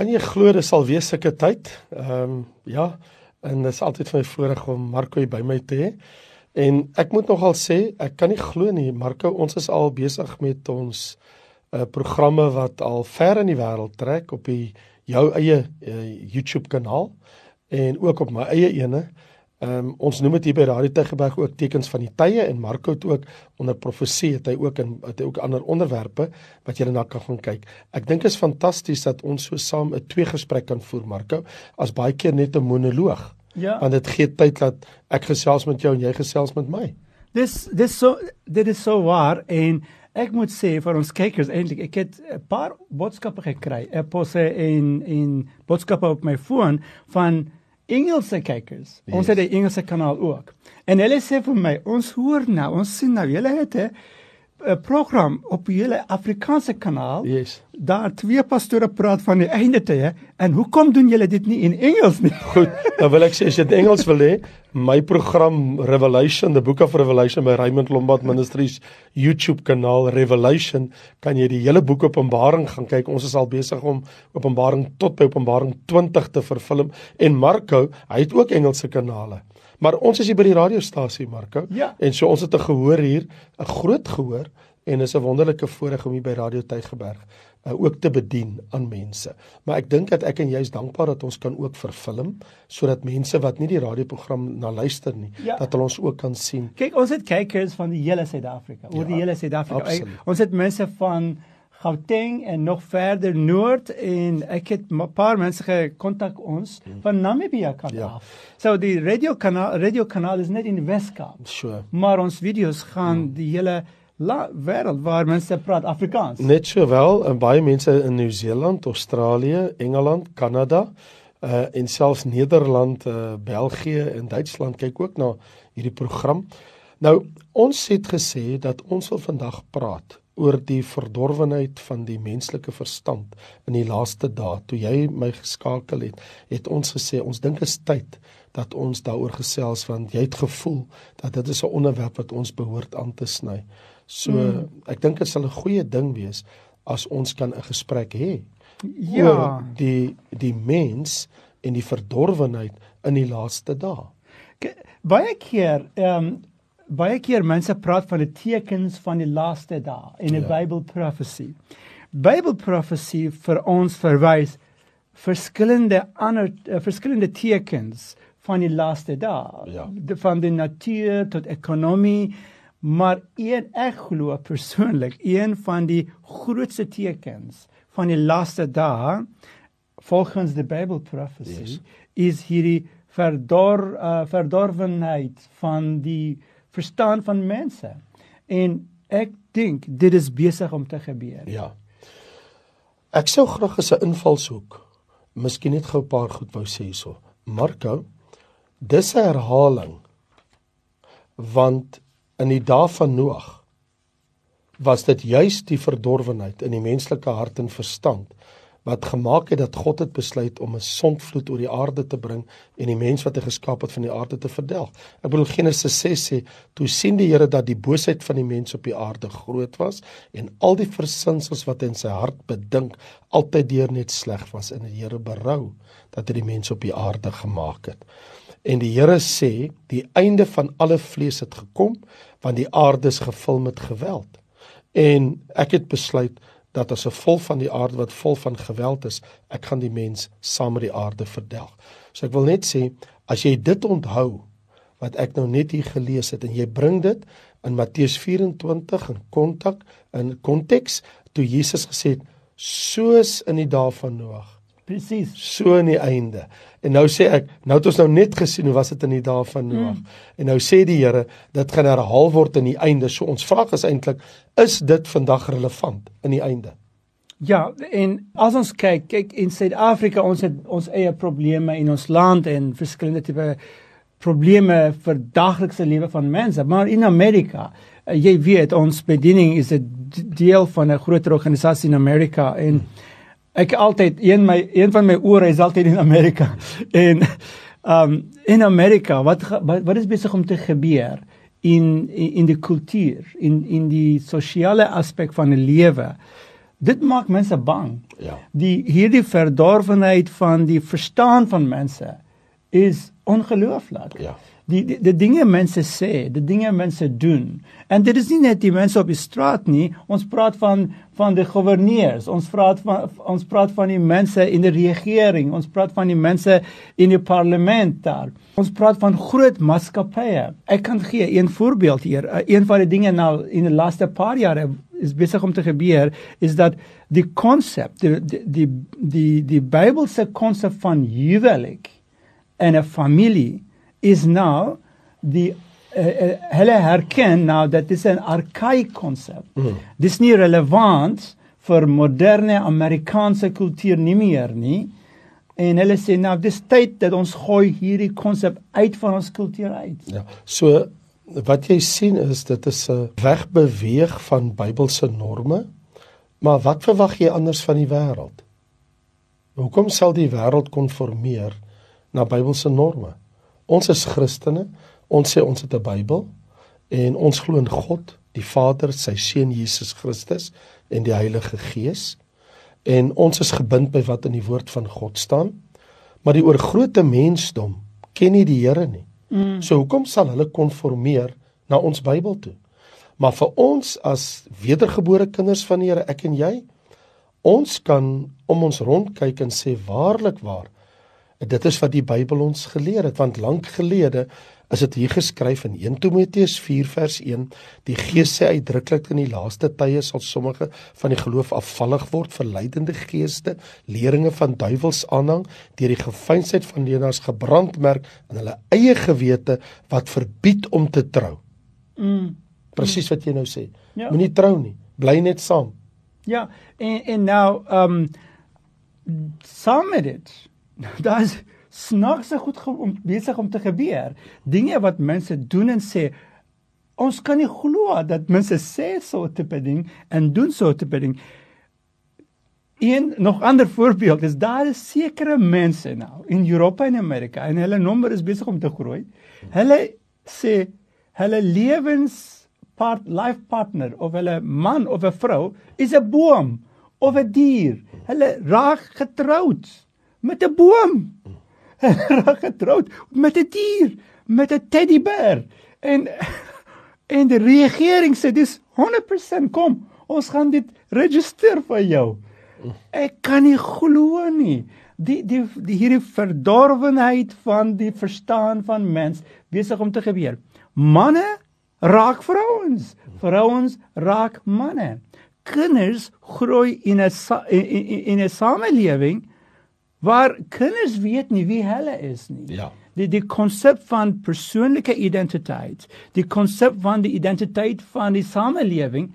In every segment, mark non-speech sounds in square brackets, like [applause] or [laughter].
Kan jy glo dit sal wees sulke tyd? Ehm um, ja, en dit is altyd vir my voorreg om Marco hier by my te hê. En ek moet nogal sê, ek kan nie glo nie, Marco, ons is al besig met ons uh programme wat al ver in die wêreld trek op die jou eie uh, YouTube kanaal en ook op my eie ene. Ehm um, ons noem dit hier by Radio Tygerberg ook tekens van die tye en Marco het ook onder profesie het hy ook in het hy ook ander onderwerpe wat jy na kan gaan kyk. Ek dink is fantasties dat ons so saam 'n twee gesprek kan voer Marco as baie keer net 'n monoloog. Ja. Want dit gee tyd dat ek gesels met jou en jy gesels met my. Dis dis so dit is so waar en ek moet sê vir ons kykers eintlik ek het 'n paar boodskappe gekry. Ek posse in in boodskappe op my foon van Engelse kykers. Yes. Ons het 'n Engelse kanaal ook. En hulle sê vir my, ons hoor nou, ons sien nou, julle het 'n program op julle Afrikaanse kanaal. Yes. Daar twee pastore praat van die einde tye en hoekom doen julle dit nie in Engels nie? [laughs] Goed, dan wil ek sê as jy dit Engels wil hê, my program Revelation, the Book of Revelation by Raymond Lombard Ministries YouTube kanaal Revelation, kan jy die hele boek Openbaring gaan kyk. Ons is al besig om Openbaring tot by Openbaring 20 te vervilm en Marco, hy het ook Engelse kanale. Maar ons is hier by die radiostasie Marco ja. en so ons het 'n gehoor hier, 'n groot gehoor en is 'n wonderlike voorreg om hier by Radio Tygerberg uh, ook te bedien aan mense. Maar ek dink dat ek en jy is dankbaar dat ons kan ook vervilm sodat mense wat nie die radioprogram na luister nie, ja. dat hulle ons ook kan sien. Kyk, ons het kykers van die hele Suid-Afrika, oor ja, die hele Suid-Afrika. Ons het mense van Gauteng en nog verder noord en ek het 'n paar mense gekontak ons hmm. van Namibia kant ja. af. So die radio kanaal radio kanaal is net in die Weskaap. Sure. Maar ons video's gaan hmm. die hele wêreld waar mense praat Afrikaans. Net sowel in baie mense in Nieu-Seeland, Australië, Engeland, Kanada uh en selfs Nederland, uh België en Duitsland kyk ook na hierdie program. Nou, ons het gesê dat ons wil vandag praat oor die verdorwenheid van die menslike verstand in die laaste dae. Toe jy my geskakel het, het ons gesê ons dink is tyd dat ons daaroor gesels want jy het gevoel dat dit is 'n onderwerp wat ons behoort aan te sny. So mm. ek dink dit sal 'n goeie ding wees as ons kan 'n gesprek hê. Ja, die die mens en die verdorwenheid in die laaste dae. Baie keer ehm um, baie keer mense praat van die tekens van die laaste dae in 'n ja. Bible prophecy. Bible prophecy vir ons verwys verskillende ander uh, verskillende tekens van die laaste dae. Ja. Van die natuur tot ekonomie Maar een ek glo persoonlik een van die grootste tekens van die laaste dae volgens die Bible prophecy yes. is hierdie verdor uh, verdorwenheid van die verstand van mense. En ek dink dit is besig om te gebeur. Ja. Ek sou graag as 'n invalshoek miskien net gou 'n paar goed wou sê hierso. Marco, dis 'n herhaling want in die dae van Noag was dit juis die verdorwenheid in die menslike hart en verstand wat gemaak het dat God het besluit om 'n sondvloed oor die aarde te bring en die mens wat hy geskaap het van die aarde te verdelg. Ek bedoel Genesis 6 sê toe sien die Here dat die boosheid van die mens op die aarde groot was en al die versinsels wat hy in sy hart bedink altyd deur net sleg was en die Here berou dat hy die mens op die aarde gemaak het. En die Here sê die einde van alle vlees het gekom want die aarde is gevul met geweld. En ek het besluit dat as 'n vol van die aarde wat vol van geweld is, ek gaan die mens saam met die aarde verdelg. So ek wil net sê as jy dit onthou wat ek nou net hier gelees het en jy bring dit in Matteus 24 in kontak in konteks toe Jesus gesê het soos in die dae van Noag Presies. So in die einde. En nou sê ek, nou het ons nou net gesien hoe was dit in die dae van Noag. Mm. En nou sê die Here, dit gaan herhaal word in die einde. So ons vraag is eintlik, is dit vandag relevant in die einde? Ja, en as ons kyk, kyk in Suid-Afrika, ons het ons eie probleme in ons land en verskillende tipe probleme vir daaglikse lewe van mense, maar in Amerika, uh, jy weet, ons bediening is 'n deel van 'n groter organisasie in Amerika en mm ek altyd een my een van my ore is altyd in Amerika [laughs] en um in Amerika wat wat, wat is besig om te gebeur in in, in die kultuur in in die sosiale aspek van 'n lewe Dit maak mense bang. Ja. Die hierdie verdorwenheid van die verstaan van mense is ongelooflik. Ja. Die, die die dinge mense sê, die dinge mense doen. En dit is nie net die mense op die straat nie. Ons praat van van die goewerneurs. Ons praat van ons praat van die mense in die regering. Ons praat van die mense in die parlement daar. Ons praat van groot maatskappye. Ek kan gee een voorbeeld hier. Uh, Een van die dinge nou in die laaste paar jare is besig om te gebeur is dat die konsep die die die die, die Bybelse konsep van huwelik en 'n familie is nou die uh, uh, hulle herken nou dat dit 'n archaïc konsep. Mm. Dis nie relevant vir moderne Amerikaanse kultuur nie meer nie. En hulle sê nou dis tyd dat ons gooi hierdie konsep uit van ons kultuur uit. Ja. So wat jy sien is dit is 'n wegbeweeg van Bybelse norme. Maar wat verwag jy anders van die wêreld? Hoekom sal die wêreld konformeer na Bybelse norme? Ons is Christene. Ons sê ons het 'n Bybel en ons glo in God, die Vader, sy seun Jesus Christus en die Heilige Gees. En ons is gebind by wat in die woord van God staan. Maar die oorgrootste mensdom ken nie die Here nie. Mm. So hoekom sal hulle konformeer na ons Bybel toe? Maar vir ons as wedergebore kinders van die Here, ek en jy, ons kan om ons rondkyk en sê waarlik waar dit is wat die Bybel ons geleer het want lank gelede is dit hier geskryf in 1 Timoteus 4 vers 1 die Gees sê uitdruklik in die laaste tye sal sommige van die geloof afvallig word verleidende geeste leringe van duiwels aanhang deur die gefeinsheid van leenaars gebrandmerk in hulle eie gewete wat verbied om te trou mm. presies wat jy nou sê ja. moenie trou nie bly net saam ja en en nou um saam met dit [laughs] daar's snaakse goed om besig om te gebeur. Dinge wat mense doen en sê ons kan nie glo dat mense sê so tipe ding en doen so tipe ding. Een nog ander [laughs] voorbeeld is daar is sekere mense nou in Europa en Amerika en hulle nommer is besig om te groei. Hulle sê hulle lewens part life partner of hulle man of 'n vrou is 'n boom of 'n dier. Hulle raak getroud met 'n boom. [laughs] Raak getroud met 'n dier, met 'n teddybeer. En [laughs] en die regering sê dis 100% kom. Ons gaan dit registreer vir jou. Ek kan nie glo nie. Die die die hierdie verdorwenheid van die verstaan van mens besig om te gebeur. Manne raak vrouens, vrouens raak manne. Kinders groei in 'n in 'n samelewing waar kinders weet nie wie hulle is nie. Ja. Die die konsep van persoonlike identiteit, die konsep van die identiteit van die samelewing,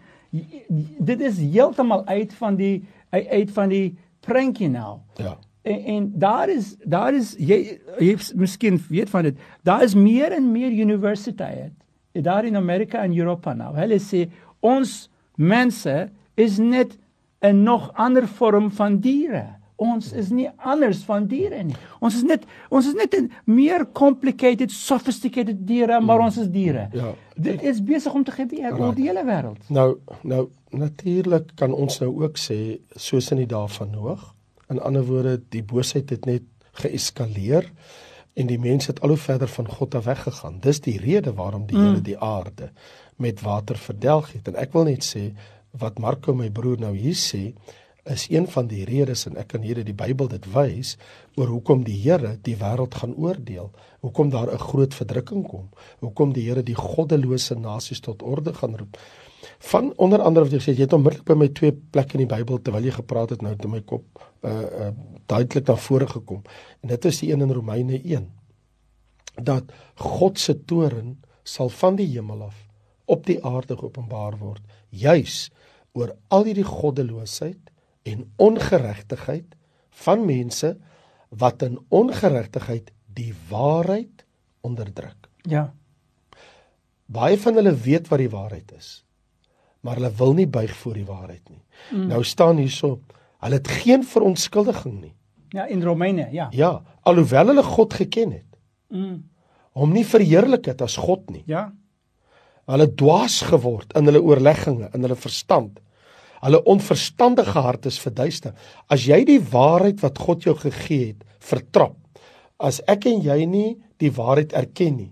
dit is heeltemal uit van die uit van die prentjie nou. Ja. En, en daar is daar is jy jy miskien weet van dit. Daar is meer en meer universiteite daar in Amerika en Europa nou. Hulle sê ons mense is net 'n nog ander vorm van diere. Ons is nie anders van diere nie. Ons is net ons is net 'n meer complicated, sophisticated diere, maar mm. ons is diere. Ja. Dit is besig om te gebeur oor die hele wêreld. Nou, nou natuurlik kan ons nou ook sê soos in die dae van Noag. In ander woorde, die boosheid het net geeskaleer en die mense het al hoe verder van God af weggegaan. Dis die rede waarom die Here mm. die aarde met water verdelg het. En ek wil net sê wat Marko my broer nou hier sê, is een van die redes en ek kan hier uit die Bybel dit wys oor hoekom die Here die wêreld gaan oordeel. Hoekom daar 'n groot verdrukking kom. Hoekom die Here die goddelose nasies tot orde gaan roep. Van onder andere wat jy sê jy het onmiddellik by my twee plekke in die Bybel terwyl jy gepraat het nou het in my kop uh uh duidelik na vore gekom. En dit is die een in Romeine 1 dat God se toorn sal van die hemel af op die aarde geopenbaar word juis oor al hierdie goddeloosheid en ongeregtigheid van mense wat in ongeregtigheid die waarheid onderdruk. Ja. Baie van hulle weet wat die waarheid is, maar hulle wil nie buig voor die waarheid nie. Mm. Nou staan hierso, hulle het geen verontskuldiging nie. Ja, in Romeine, ja. Ja, alhoewel hulle God geken het. Mm. Hom nie verheerlik het as God nie. Ja. Hulle dwaas geword in hulle oorlegginge, in hulle verstand Hulle onverstandige hart is verduister. As jy die waarheid wat God jou gegee het, vertrap. As ek en jy nie die waarheid erken nie,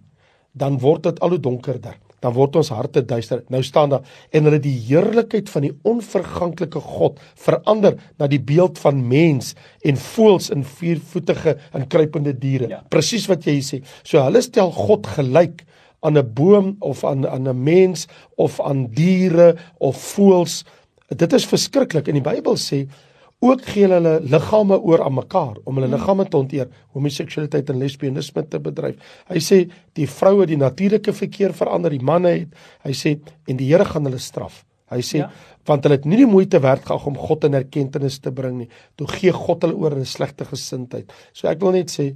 dan word dit al hoe donkerder dan word ons harte duister. Nou staan daar en hulle die heerlikheid van die onverganklike God verander na die beeld van mens en voels in viervoetige en kruipende diere. Ja. Presies wat jy sê. So hulle stel God gelyk aan 'n boom of aan aan 'n mens of aan diere of voels. Dit is verskriklik. En die Bybel sê ook gee hulle liggame oor aan mekaar om hulle hmm. liggame te hanteer, homoseksualiteit en lesbienisme te bedryf. Hy sê die vroue die natuurlike verkeer verander, die manne het hy sê en die Here gaan hulle straf. Hy sê ja. want hulle het nie die moeite werd gehad om God in erkenning te bring nie. Toe gee God hulle oor in 'n slegte gesindheid. So ek wil net sê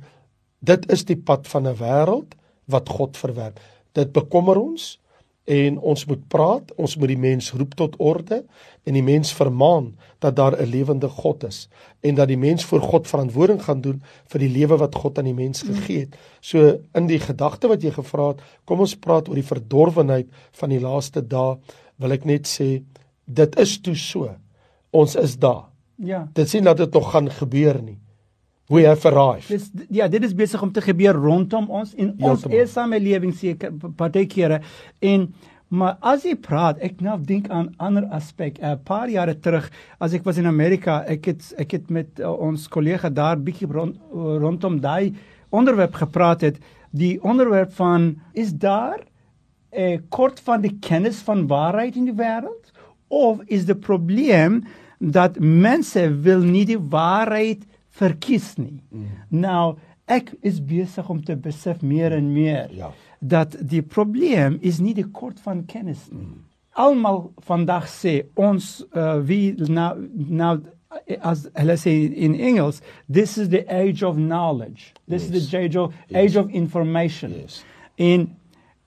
dit is die pad van 'n wêreld wat God verwerp. Dit bekommer ons en ons moet praat, ons moet die mens roep tot orde en die mens vermaan dat daar 'n lewende God is en dat die mens voor God verantwoording gaan doen vir die lewe wat God aan die mens gegee het. So in die gedagte wat jy gevra het, kom ons praat oor die verdorwenheid van die laaste dae, wil ek net sê dit is toe so. Ons is daar. Ja. Dit sien dat dit nog gaan gebeur nie. We have arrived. Dis ja, dit is besig om te gebeur rondom ons in ons eie samelewing seker partykeere en maar as jy praat, ek nou dink aan ander aspek. 'n Paar jare terug as ek was in Amerika, ek het ek het met uh, ons kollega daar bietjie rond, rondom daai onderwerp gepraat het, die onderwerp van is daar 'n kort van die kennis van waarheid in die wêreld of is die probleem dat mense wil nie die waarheid verkies nie. Mm. Nou ek is besig om te besef meer en meer ja. dat die probleem is nie die kort van kennis nie. Mm. Almal vandag sê ons uh, wie nou nou as hulle sê in Engels this is the age of knowledge. This yes. is the age of yes. age of information. Yes. In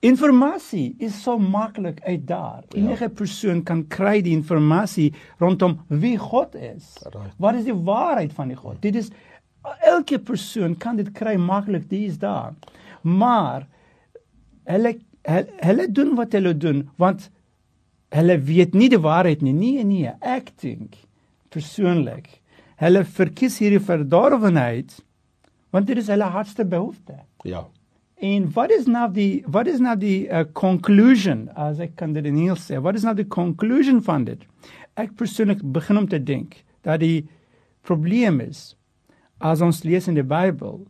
Informasie is so maklik uit daar. Ja. Enige persoon kan kry die inligting rondom wie God is. Right. Wat is die waarheid van die God? Dit is elke persoon kan dit kry maklik dis daar. Maar hulle hulle doen wat hulle doen want hulle weet nie die waarheid nie. Nee nee, ek dink persoonlik hulle verkies hierdie verdorwenheid want dit is hulle hardste behoefte. Ja. En wat is nou die wat is nou die uh, conclusion as ek kan dit in Engels sê? Wat is nou die conclusion van dit? Ek persoonlik begin om te dink dat die probleem is as ons lees in die Bybel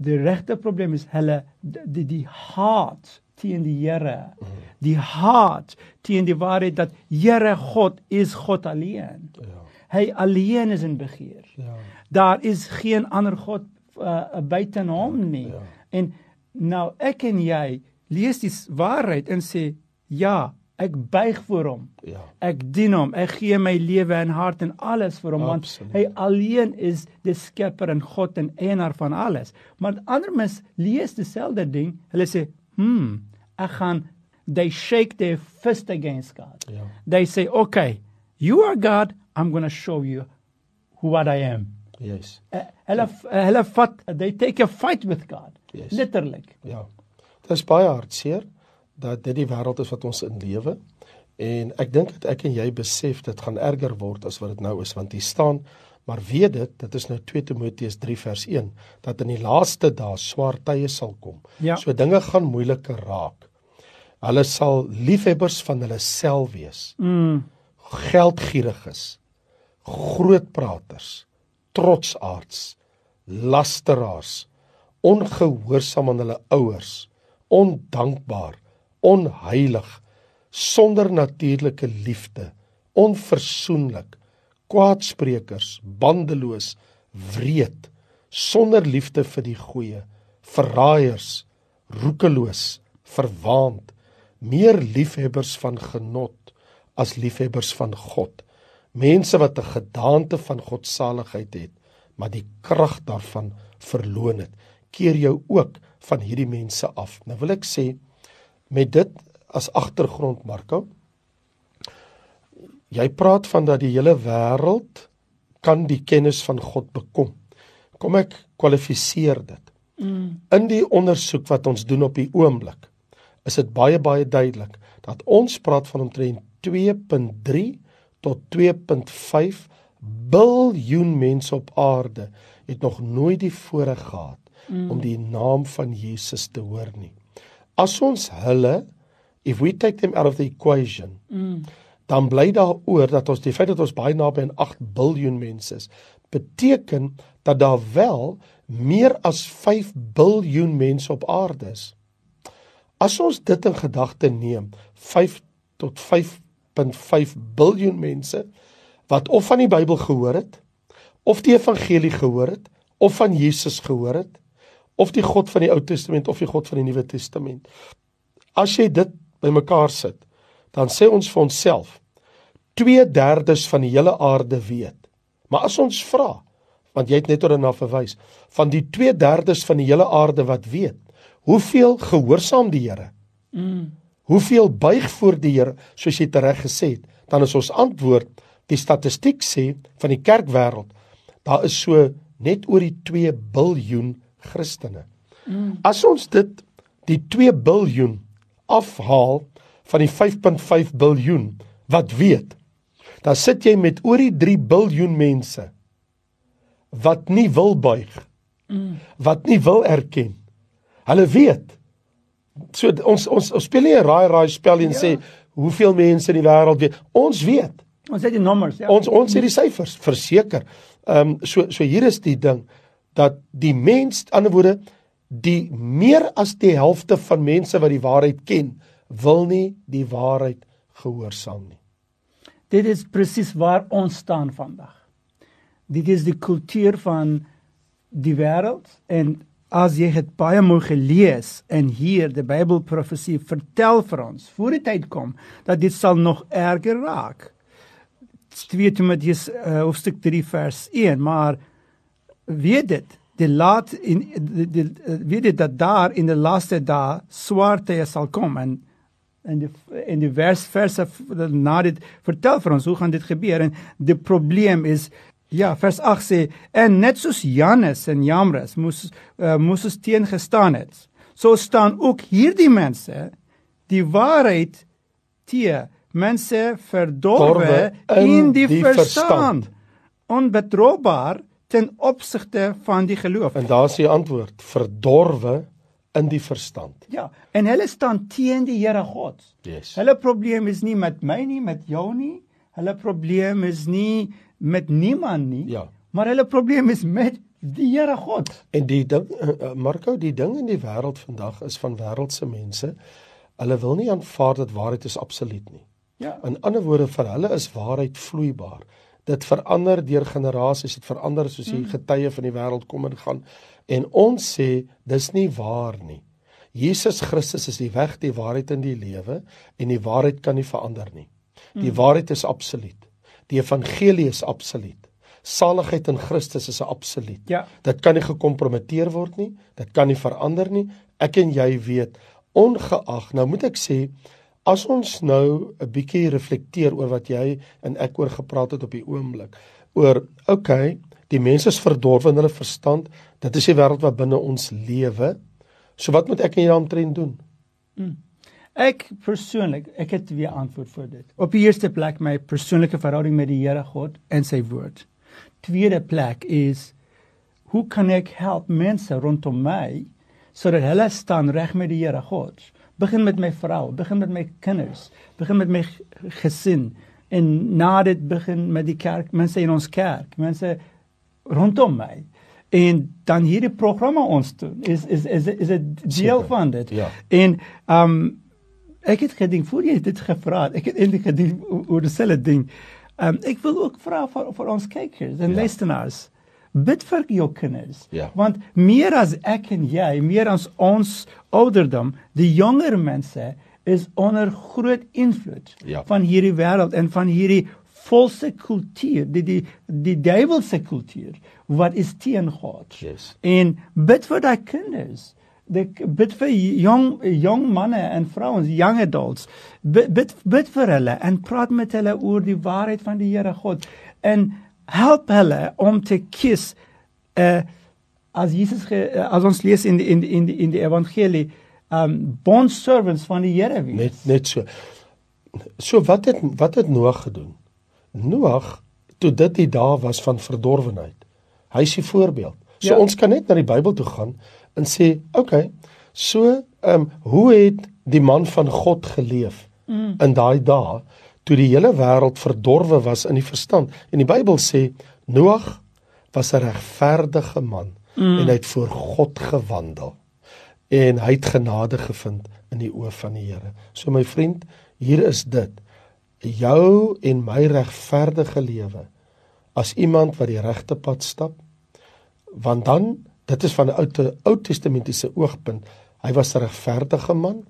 die regte probleem is hulle die die hart teen die Here. Die hart teen die waarheid dat Here God is God alleen. Ja. Hy alleen is in begeer. Ja. Daar is geen ander God uh, buite hom nie. Ja. En nou ek en jy lees die waarheid en sê ja, ek buig voor hom. Ja. Ek dien hom. Ek gee my lewe en hart en alles vir hom Absoluut. want hy alleen is die skepper en God en eienaar van alles. Maar ander mens lees dieselfde ding. Hulle sê, "Hm, ek gaan they shake their fist against God." Ja. They say, "Okay, you are God. I'm going to show you who what I am." Yes. Uh, hulle uh, hulle vat they take a fight with God. Yes. Letterlik. Ja. Dit is baie hartseer dat dit die wêreld is wat ons in lewe en ek dink dat ek en jy besef dit gaan erger word as wat dit nou is want hier staan maar weet dit dit is nou 2 Timoteus 3 vers 1 dat in die laaste dae swaar tye sal kom. Ja. So dinge gaan moeiliker raak. Hulle sal liefhebbers van hulle self wees. Mm. Geldgieriges. Grootpraters trotsaards, lasteraars, ongehoorsaam aan hulle ouers, ondankbaar, onheilig, sonder natuurlike liefde, onversoenlik, kwaadsprekers, bandeloos, wreed, sonder liefde vir die goeie, verraaiers, roekeloos, verwaand, meer liefhebbers van genot as liefhebbers van God mense wat 'n gedaante van godsaligheid het, maar die krag daarvan verloon het. Keer jou ook van hierdie mense af. Nou wil ek sê met dit as agtergrond Marko, jy praat van dat die hele wêreld kan die kennis van God bekom. Kom ek kwalifiseer dit. Mm. In die ondersoek wat ons doen op die oomblik, is dit baie baie duidelik dat ons praat van omtrent 2.3 tot 2.5 biljoen mense op aarde het nog nooit die voorreg gehad mm. om die naam van Jesus te hoor nie. As ons hulle if we take them out of the equation, mm. dan bly daar oor dat ons die feit dat ons baie naby aan 8 biljoen mense is, beteken dat daar wel meer as 5 biljoen mense op aarde is. As ons dit in gedagte neem, 5 tot 5.5 biljoen mense wat of van die Bybel gehoor het, of die evangelie gehoor het, of van Jesus gehoor het, of die God van die Ou Testament of die God van die Nuwe Testament. As jy dit bymekaar sit, dan sê ons vir onsself 2/3 van die hele aarde weet. Maar as ons vra, want jy het net oor na verwys, van die 2/3 van die hele aarde wat weet, hoeveel gehoorsaam die Here? Mm. Hoeveel buig voor die Here, soos jy tereg gesê het? Dan is ons antwoord, die statistiek sê van die kerkwêreld, daar is so net oor die 2 biljoen Christene. Mm. As ons dit die 2 biljoen afhaal van die 5.5 biljoen wat weet, dan sit jy met oor die 3 biljoen mense wat nie wil buig. Mm. Wat nie wil erken. Hulle weet. So ons ons, ons speel nie 'n raai raai spel en ja. sê hoeveel mense in die wêreld weet. Ons weet. Ons het die nommers, ja. Ons ons het die syfers, verseker. Ehm um, so so hier is die ding dat die mens, ander woorde, die meer as die helfte van mense wat die waarheid ken, wil nie die waarheid gehoorsaam nie. Dit is presies waar ons staan vandag. Dit is die kultuur van die wêreld en as jy het baie mooi gelees en hier die Bybelprofesie vertel vir ons voor die tyd kom dat dit sal nog erger raak. 2 Timoteus uh, hoofstuk 3 vers 1 maar weet dit die laat in die, die weet dit dat daar in die laaste dae swarte sal kom en en die in die vers verse na dit vertel vir ons hoe gaan dit gebeur en die probleem is ja vers 8 sê en net soos Janus en Jamres moes uh, moes ons teen gestaan het so staan ook hierdie mense die waarheid te mense verdorwe in, in die, die verstand, verstand. onbetroubaar ten opsigte van die geloof. En daar is die antwoord: verdorwe in die verstand. Ja, en hulle staan teen die Here God. Yes. Hulle probleem is nie met my nie, met jou nie. Hulle probleem is nie met niemand nie. Ja. Maar hulle probleem is met die Here God. En die ding uh, Marco, die ding in die wêreld vandag is van wêreldse mense. Hulle wil nie aanvaar dat waarheid is absoluut nie. Ja. In ander woorde vir hulle is waarheid vloeibaar dit verander deur generasies, dit verander soos die hmm. getye van die wêreld kom en gaan. En ons sê dis nie waar nie. Jesus Christus is die weg, die waarheid en die lewe en die waarheid kan nie verander nie. Die hmm. waarheid is absoluut. Die evangelie is absoluut. Saligheid in Christus is absoluut. Ja. Dit kan nie gekompromiteer word nie. Dit kan nie verander nie. Ek en jy weet ongeag nou moet ek sê As ons nou 'n bietjie reflekteer oor wat jy en ek oor gepraat het op die oomblik, oor okay, die mense is verdorwe in hulle verstand, dit is die wêreld wat binne ons lewe. So wat moet ek en jy daaroor doen? Hmm. Ek persoonlik, ek het weer antwoord vir dit. Op die eerste plek my persoonlike verhouding met die Here God en sy woord. Tweede plek is hoe kan ek help mense rondom my sodat hulle staan reg met die Here God? Begin met my vrou, begin met my kinders, begin met my gesin en na dit begin met die kerk, mense in ons kerk, mense rondom my. En dan hierdie programme ons doen is is is is 'n deel van dit. Ja. En um ek het gedink voor jy dit gevra het, ek het eintlik gedink oor dieselfde ding. Um ek wil ook vra vir vir ons kykers en ja. luisteraars bid vir jou kinders. Ja. Want meer as ek en jy, meer as ons ouderdom, die jonger mense is onder groot invloed ja. van hierdie wêreld en van hierdie valse kultuur, die die die duiwelse kultuur wat is teen God. Yes. En bid vir daai kinders. Dit bid vir jong jong manne en vrouens, young adults. Bid bid, bid vir hulle en praat met hulle oor die waarheid van die Here God. En help hulle om te kies uh as Jesus ge, uh, as ons lees in die, in die, in die, in die evangelie um bond servants van die Here wees. Net net so. So wat het wat het Noag gedoen? Noag toe dit die dae was van verdorwenheid. Hy is die voorbeeld. So Ja. ons kan net na die Bybel toe gaan en sê, oké, okay, so ehm um, hoe het die man van God geleef mm. in daai dae toe die hele wêreld verdorwe was in die verstand? En die Bybel sê Noag was 'n regverdige man mm. en hy het voor God gewandel en hy het genade gevind in die oë van die Here. So my vriend, hier is dit. Jou en my regverdige lewe as iemand wat die regte pad stap, want dan dit is van 'n ou Ou Testamentiese oogpunt, hy was 'n regverdige man.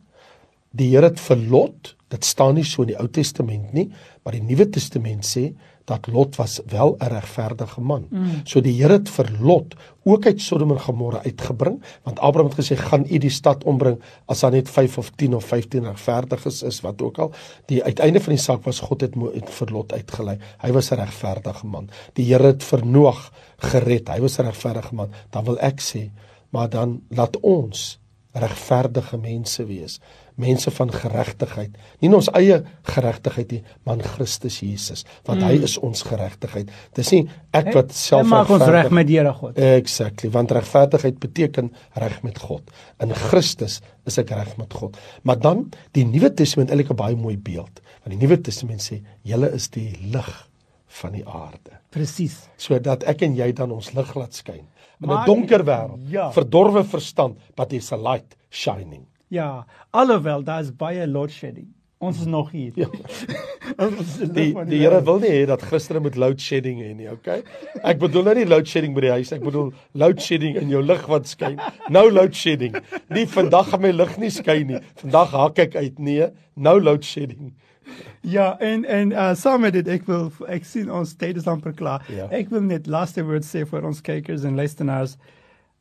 Die Here het vir Lot, dit staan nie so in die Ou Testament nie, maar die Nuwe Testament sê dat Lot was wel 'n regverdige man. Mm. So die Here het vir Lot ook uit Sodom en Gomorra uitgebring, want Abraham het gesê gaan u die stad ombring as daar net 5 of 10 of 15 regverdiges is wat ook al. Die uiteinde van die saak was God het, het vir Lot uitgelei. Hy was 'n regverdige man. Die Here het vir Noag gered. Hy was 'n regverdige man. Dan wil ek sê, maar dan laat ons regverdige mense wees, mense van geregtigheid. Nie in ons eie geregtigheid nie, maar in Christus Jesus, want mm. hy is ons geregtigheid. Dis nie ek wat self Hy maak ons reg met die Here God. Exactly, want regverdigheid beteken reg met God. In Christus is ek reg met God. Maar dan die Nuwe Testament eintlik 'n baie mooi beeld. Want die Nuwe Testament sê, "Julle is die lig van die aarde." Presies. Sodat ek en jy dan ons lig laat skyn in 'n donker wêreld. Ja. Verdorwe verstand, but there's a light shining. Ja, alhoewel daar is baie load shedding. Ons is nog hier. Ja. [laughs] Ons is Die die Here wil nie hê dat Christene moet load shedding hê nie, okay? Ek bedoel nou nie load shedding by die huis, ek bedoel load shedding in jou lig wat skyn. Nou load shedding. Nie vandag gaan my lig nie skyn nie. Vandag hak ek uit. Nee, nou load shedding. Ja, en en uh, saam met dit ek wil ek sien ons tyd is amper klaar. Ja. Ek wil net laaste woord sê vir ons kykers en luisteraars.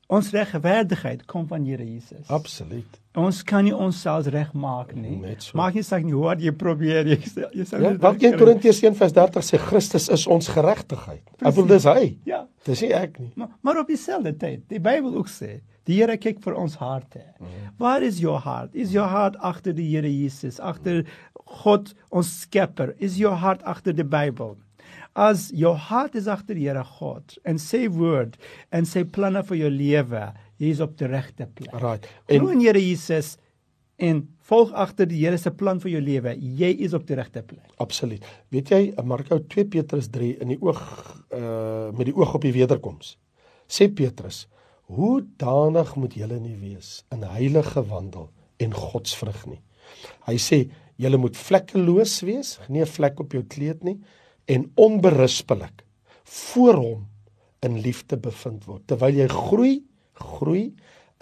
Ons regverdigheid kom van Here Jesus. Absoluut. Ons kan nie onsself regmaak nie. So. Maak nie saak nie hoe hard jy probeer jy sê- jy sal Ja, nie 1 kry. Korintiërs 1:30 sê Christus is ons geregtigheid. Ek bedoel dis hy. Ja. Dis nie ek nie. Maar, maar op dieselfde tyd, die Bybel ook sê, die Here kyk vir ons harte. Mhm. Waar is jou hart? Is jou hart agter die Here Jesus, agter God ons Skepper? Is jou hart agter die Bybel? As jou hart is agter die Here God en sy woord en sy planne vir jou lewe, jy is op die regte plek. Right. Glo En in Here Jesus en volg agter die Here se plan vir jou lewe, jy is op die regte plek. absoluut. Weet jy, Marko 2 Petrus 3 in die oog uh met die oog op die wederkoms. Sê Petrus, hoe danig moet julle nie wees in heilige wandel en godsvrug nie. Hy sê julle moet vlekkeloos wees, nie 'n vlek op jou kleed nie en onberispelik voor hom in liefde bevind word terwyl jy groei groei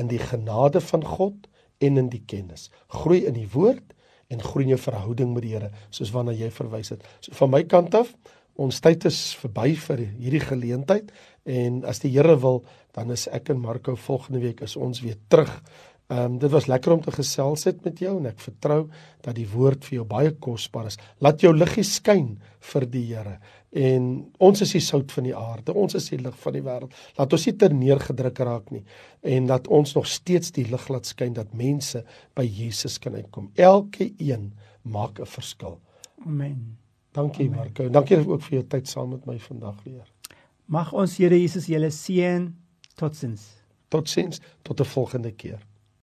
in die genade van God en in die kennis. Groei in die woord en groei in jou verhouding met die Here soos waarna jy verwys het. So van my kant af ons tyd is verby vir hierdie geleentheid en as die Here wil dan is ek en Marco volgende week is ons weer terug Ehm um, dit was lekker om te gesels het met jou en ek vertrou dat die woord vir jou baie kosbaar is. Laat jou liggie skyn vir die Here. En ons is die sout van die aarde. Ons is die lig van die wêreld. Laat ons nie terneergedruk raak nie en dat ons nog steeds die lig laat skyn dat mense by Jesus kan uitkom. Elke een maak 'n verskil. Amen. Dankie Marco. Dankie ook vir jou tyd saam met my vandag weer. Mag ons Here Jesus julle seën. Totsiens. Totsiens tot 'n volgende keer.